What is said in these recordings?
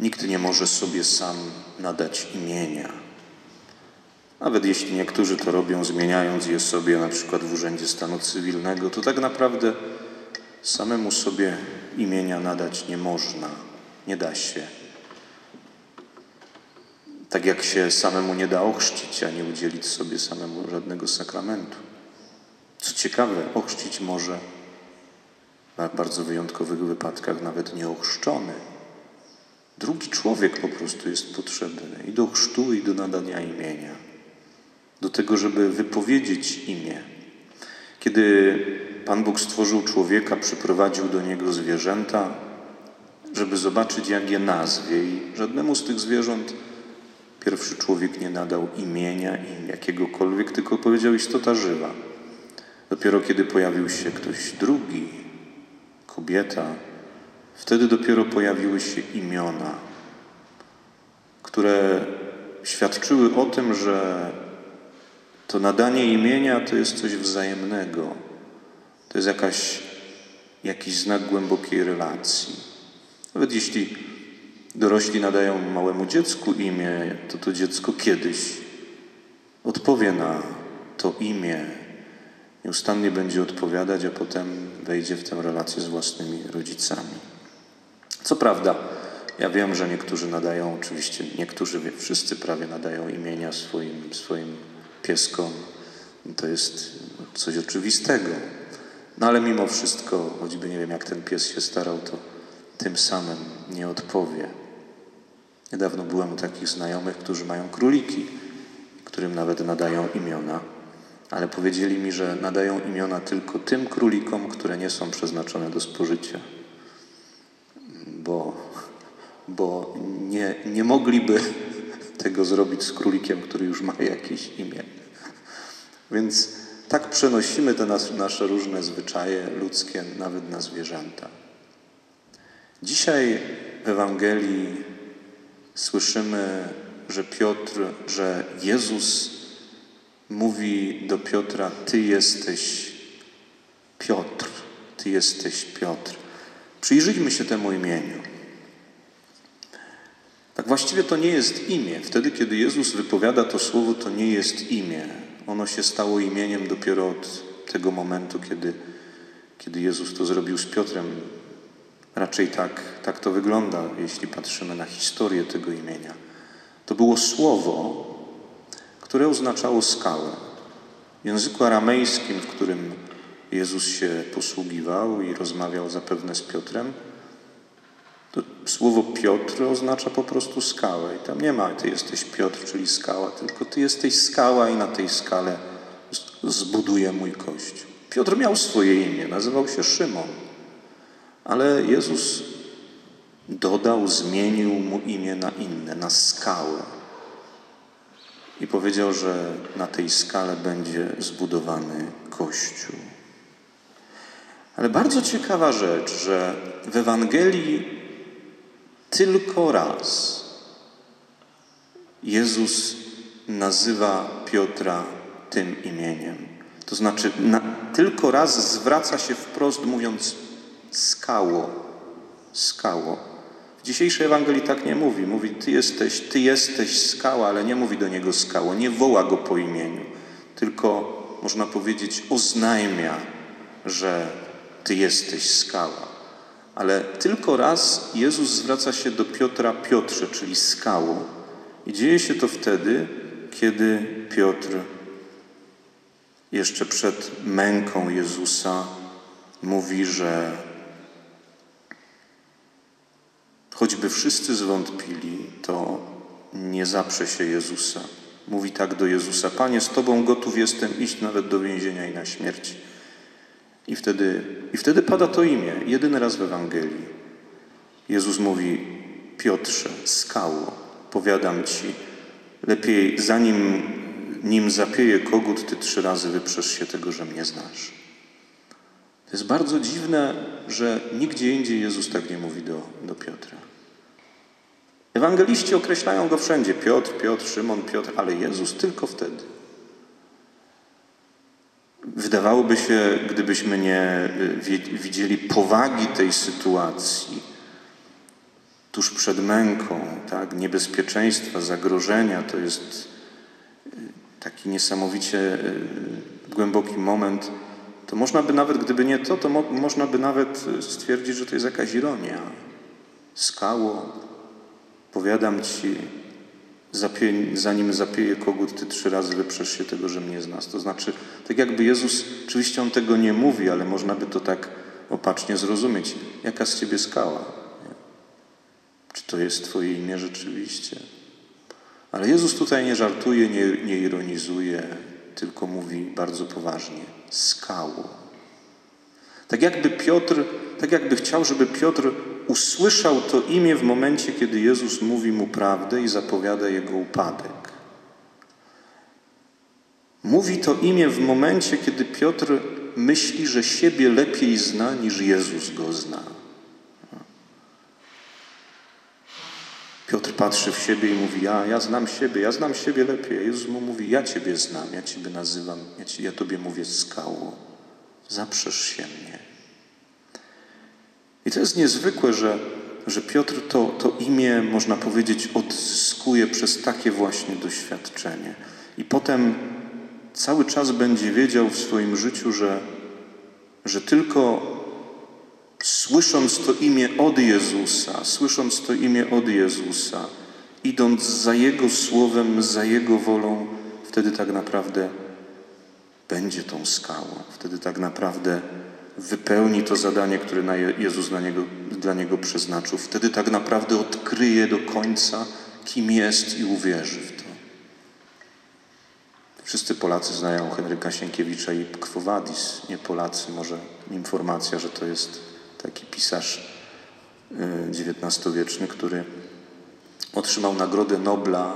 Nikt nie może sobie sam nadać imienia. Nawet jeśli niektórzy to robią, zmieniając je sobie na przykład w Urzędzie Stanu Cywilnego, to tak naprawdę samemu sobie imienia nadać nie można, nie da się. Tak jak się samemu nie da ochrzcić, ani udzielić sobie samemu żadnego sakramentu. Co ciekawe, ochrzcić może w bardzo wyjątkowych wypadkach nawet nieochrzczony. Drugi człowiek po prostu jest potrzebny i do chrztu, i do nadania imienia. Do tego, żeby wypowiedzieć imię. Kiedy Pan Bóg stworzył człowieka, przyprowadził do niego zwierzęta, żeby zobaczyć, jak je nazwie. I żadnemu z tych zwierząt pierwszy człowiek nie nadał imienia i jakiegokolwiek, tylko powiedział istota żywa. Dopiero kiedy pojawił się ktoś drugi, kobieta, wtedy dopiero pojawiły się imiona, które świadczyły o tym, że to nadanie imienia to jest coś wzajemnego. To jest jakaś, jakiś znak głębokiej relacji. Nawet jeśli dorośli nadają małemu dziecku imię, to to dziecko kiedyś odpowie na to imię, nieustannie będzie odpowiadać, a potem wejdzie w tę relację z własnymi rodzicami. Co prawda, ja wiem, że niektórzy nadają, oczywiście niektórzy, wszyscy prawie nadają imienia swoim, swoim pieskom. To jest coś oczywistego. No ale mimo wszystko, choćby nie wiem, jak ten pies się starał, to tym samym nie odpowie. Niedawno byłem u takich znajomych, którzy mają króliki, którym nawet nadają imiona, ale powiedzieli mi, że nadają imiona tylko tym królikom, które nie są przeznaczone do spożycia, bo, bo nie, nie mogliby tego zrobić z królikiem, który już ma jakieś imię. Więc tak przenosimy te nas, nasze różne zwyczaje ludzkie nawet na zwierzęta. Dzisiaj w Ewangelii słyszymy, że Piotr, że Jezus mówi do Piotra: Ty jesteś Piotr, Ty jesteś Piotr. Przyjrzyjmy się temu imieniu. Tak właściwie to nie jest imię. Wtedy, kiedy Jezus wypowiada to słowo, to nie jest imię. Ono się stało imieniem dopiero od tego momentu, kiedy, kiedy Jezus to zrobił z Piotrem. Raczej tak, tak to wygląda, jeśli patrzymy na historię tego imienia. To było słowo, które oznaczało skałę. W języku aramejskim, w którym Jezus się posługiwał i rozmawiał zapewne z Piotrem, to słowo Piotr oznacza po prostu skałę. I tam nie ma, ty jesteś Piotr, czyli skała, tylko ty jesteś skała i na tej skale zbuduję mój kościół. Piotr miał swoje imię, nazywał się Szymon, ale Jezus dodał, zmienił mu imię na inne, na skałę. I powiedział, że na tej skale będzie zbudowany kościół. Ale bardzo ciekawa rzecz, że w Ewangelii tylko raz Jezus nazywa Piotra tym imieniem. To znaczy, na, tylko raz zwraca się wprost, mówiąc skało, skało. W dzisiejszej Ewangelii tak nie mówi. Mówi, ty jesteś, ty jesteś skała, ale nie mówi do niego skało, nie woła go po imieniu, tylko można powiedzieć oznajmia, że ty jesteś skała. Ale tylko raz Jezus zwraca się do Piotra Piotrze, czyli skało. I dzieje się to wtedy, kiedy Piotr jeszcze przed męką Jezusa mówi, że choćby wszyscy zwątpili, to nie zaprze się Jezusa. Mówi tak do Jezusa: Panie, z Tobą gotów jestem iść nawet do więzienia i na śmierć. I wtedy, I wtedy pada to imię, jedyny raz w Ewangelii. Jezus mówi, Piotrze, skało, powiadam Ci, lepiej zanim nim zapieje kogut, Ty trzy razy wyprzesz się tego, że mnie znasz. To jest bardzo dziwne, że nigdzie indziej Jezus tak nie mówi do, do Piotra. Ewangeliści określają go wszędzie. Piotr, Piotr, Szymon, Piotr, ale Jezus tylko wtedy. Wydawałoby się, gdybyśmy nie y, widzieli powagi tej sytuacji, tuż przed męką, tak, niebezpieczeństwa, zagrożenia, to jest y, taki niesamowicie y, głęboki moment, to można by nawet, gdyby nie to, to mo można by nawet stwierdzić, że to jest jakaś ironia. Skało, powiadam ci, zapie, zanim zapieje kogut, ty trzy razy wyprzesz się tego, że mnie znasz. To znaczy, tak jakby Jezus, oczywiście On tego nie mówi, ale można by to tak opacznie zrozumieć. Jaka z ciebie skała? Nie? Czy to jest twoje imię rzeczywiście? Ale Jezus tutaj nie żartuje, nie, nie ironizuje, tylko mówi bardzo poważnie. Skało. Tak jakby Piotr, tak jakby chciał, żeby Piotr usłyszał to imię w momencie, kiedy Jezus mówi mu prawdę i zapowiada jego upadek. Mówi to imię w momencie, kiedy Piotr myśli, że siebie lepiej zna niż Jezus go zna. Piotr patrzy w siebie i mówi: Ja, ja znam siebie, ja znam siebie lepiej. Jezus mu mówi: Ja Ciebie znam, ja Ciebie nazywam, ja, ci, ja Tobie mówię skało. Zaprzesz się mnie. I to jest niezwykłe, że, że Piotr to, to imię, można powiedzieć, odzyskuje przez takie właśnie doświadczenie. I potem cały czas będzie wiedział w swoim życiu, że, że tylko słysząc to imię od Jezusa, słysząc to imię od Jezusa, idąc za Jego słowem, za Jego wolą, wtedy tak naprawdę będzie tą skałą. Wtedy tak naprawdę wypełni to zadanie, które Jezus dla niego, dla niego przeznaczył. Wtedy tak naprawdę odkryje do końca, kim jest i uwierzy w to. Wszyscy Polacy znają Henryka Sienkiewicza i Quo Vadis. Nie Polacy, może informacja, że to jest taki pisarz XIX-wieczny, który otrzymał Nagrodę Nobla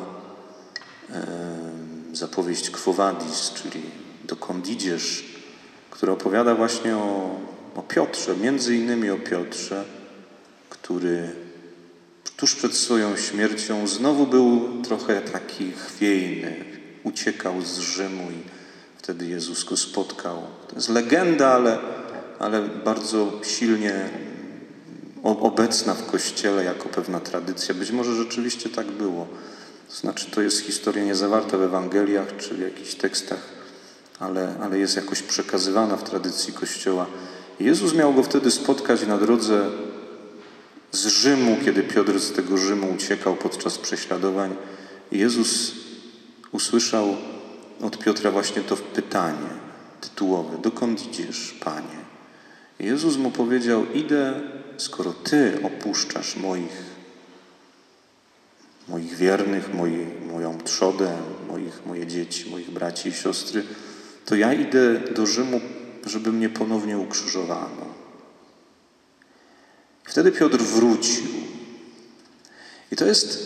za powieść Quo Vadis, czyli dokąd idziesz, który opowiada właśnie o, o Piotrze, między innymi o Piotrze, który tuż przed swoją śmiercią znowu był trochę taki chwiejny, uciekał z Rzymu i wtedy Jezus go spotkał. To jest legenda, ale, ale bardzo silnie obecna w Kościele jako pewna tradycja. Być może rzeczywiście tak było. To znaczy, to jest historia nie zawarta w Ewangeliach czy w jakichś tekstach ale, ale jest jakoś przekazywana w tradycji Kościoła. Jezus miał go wtedy spotkać na drodze z Rzymu, kiedy Piotr z tego Rzymu uciekał podczas prześladowań. Jezus usłyszał od Piotra właśnie to pytanie tytułowe: Dokąd idziesz, Panie? Jezus mu powiedział: Idę, skoro Ty opuszczasz moich, moich wiernych, moi, moją trzodę, moich, moje dzieci, moich braci i siostry to ja idę do Rzymu, żeby mnie ponownie ukrzyżowano. Wtedy Piotr wrócił. I to jest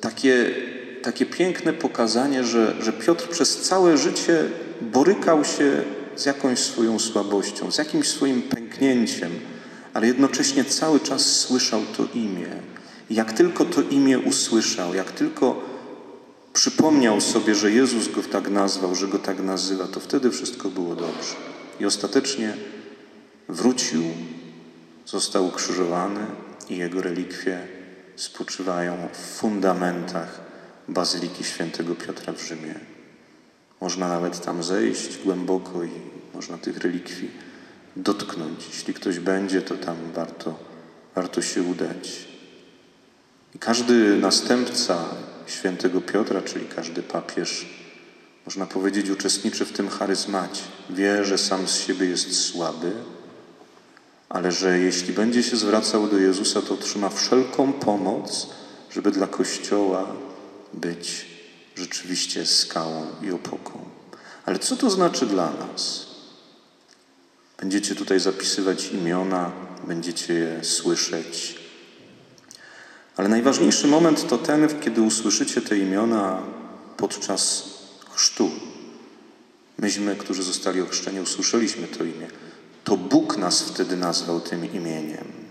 takie, takie piękne pokazanie, że, że Piotr przez całe życie borykał się z jakąś swoją słabością, z jakimś swoim pęknięciem, ale jednocześnie cały czas słyszał to imię. I jak tylko to imię usłyszał, jak tylko przypomniał sobie, że Jezus go tak nazwał, że go tak nazywa, to wtedy wszystko było dobrze. I ostatecznie wrócił, został ukrzyżowany i jego relikwie spoczywają w fundamentach Bazyliki Świętego Piotra w Rzymie. Można nawet tam zejść głęboko i można tych relikwii dotknąć. Jeśli ktoś będzie, to tam warto, warto się udać. I każdy następca świętego Piotra, czyli każdy papież, można powiedzieć, uczestniczy w tym charyzmacie. Wie, że sam z siebie jest słaby, ale że jeśli będzie się zwracał do Jezusa, to otrzyma wszelką pomoc, żeby dla Kościoła być rzeczywiście skałą i opoką. Ale co to znaczy dla nas? Będziecie tutaj zapisywać imiona, będziecie je słyszeć, ale najważniejszy moment to ten, kiedy usłyszycie te imiona podczas chrztu. Myśmy, którzy zostali ochrzczeni, usłyszeliśmy to imię. To Bóg nas wtedy nazwał tym imieniem.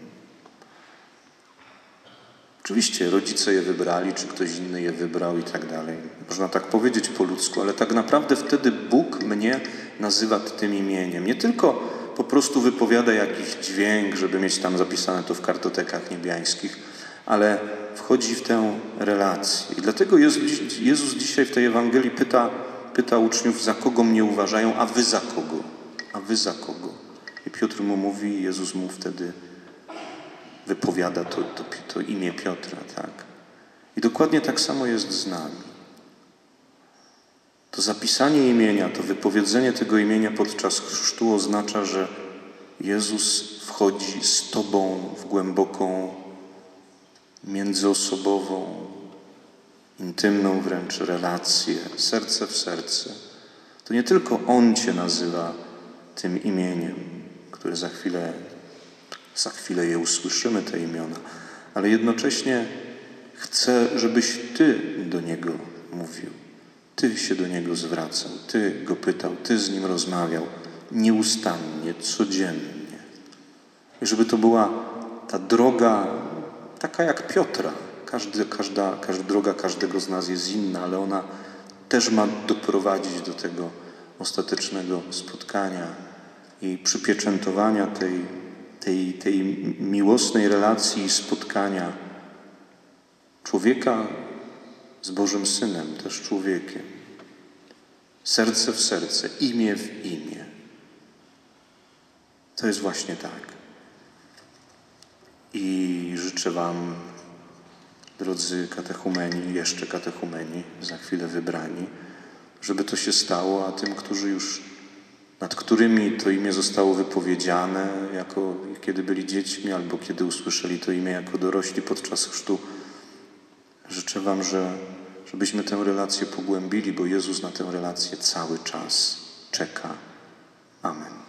Oczywiście rodzice je wybrali, czy ktoś inny je wybrał i tak dalej. Można tak powiedzieć po ludzku, ale tak naprawdę wtedy Bóg mnie nazywa tym imieniem. Nie tylko po prostu wypowiada jakiś dźwięk, żeby mieć tam zapisane to w kartotekach niebiańskich, ale wchodzi w tę relację. I dlatego Jezus, dzisiaj w tej Ewangelii pyta, pyta uczniów, za kogo mnie uważają, a wy za kogo? A wy za kogo? I Piotr mu mówi, Jezus mu wtedy wypowiada to, to, to imię Piotra, tak? I dokładnie tak samo jest z nami. To zapisanie imienia, to wypowiedzenie tego imienia podczas chrztu oznacza, że Jezus wchodzi z Tobą w głęboką, międzyosobową, intymną wręcz relację, serce w serce. To nie tylko On Cię nazywa tym imieniem, które za chwilę, za chwilę je usłyszymy, te imiona, ale jednocześnie chce, żebyś Ty do Niego mówił. Ty się do Niego zwracał, Ty Go pytał, Ty z Nim rozmawiał nieustannie, codziennie. I żeby to była ta droga, taka jak Piotra. Każdy, każda, każda droga każdego z nas jest inna, ale ona też ma doprowadzić do tego ostatecznego spotkania i przypieczętowania tej, tej, tej miłosnej relacji i spotkania człowieka z Bożym Synem, też człowiekiem. Serce w serce, imię w imię. To jest właśnie tak. I życzę Wam, drodzy katechumeni, jeszcze katechumeni, za chwilę wybrani, żeby to się stało, a tym, którzy już, nad którymi to imię zostało wypowiedziane, jako kiedy byli dziećmi, albo kiedy usłyszeli to imię jako dorośli podczas chrztu, życzę Wam, że, żebyśmy tę relację pogłębili, bo Jezus na tę relację cały czas czeka. Amen.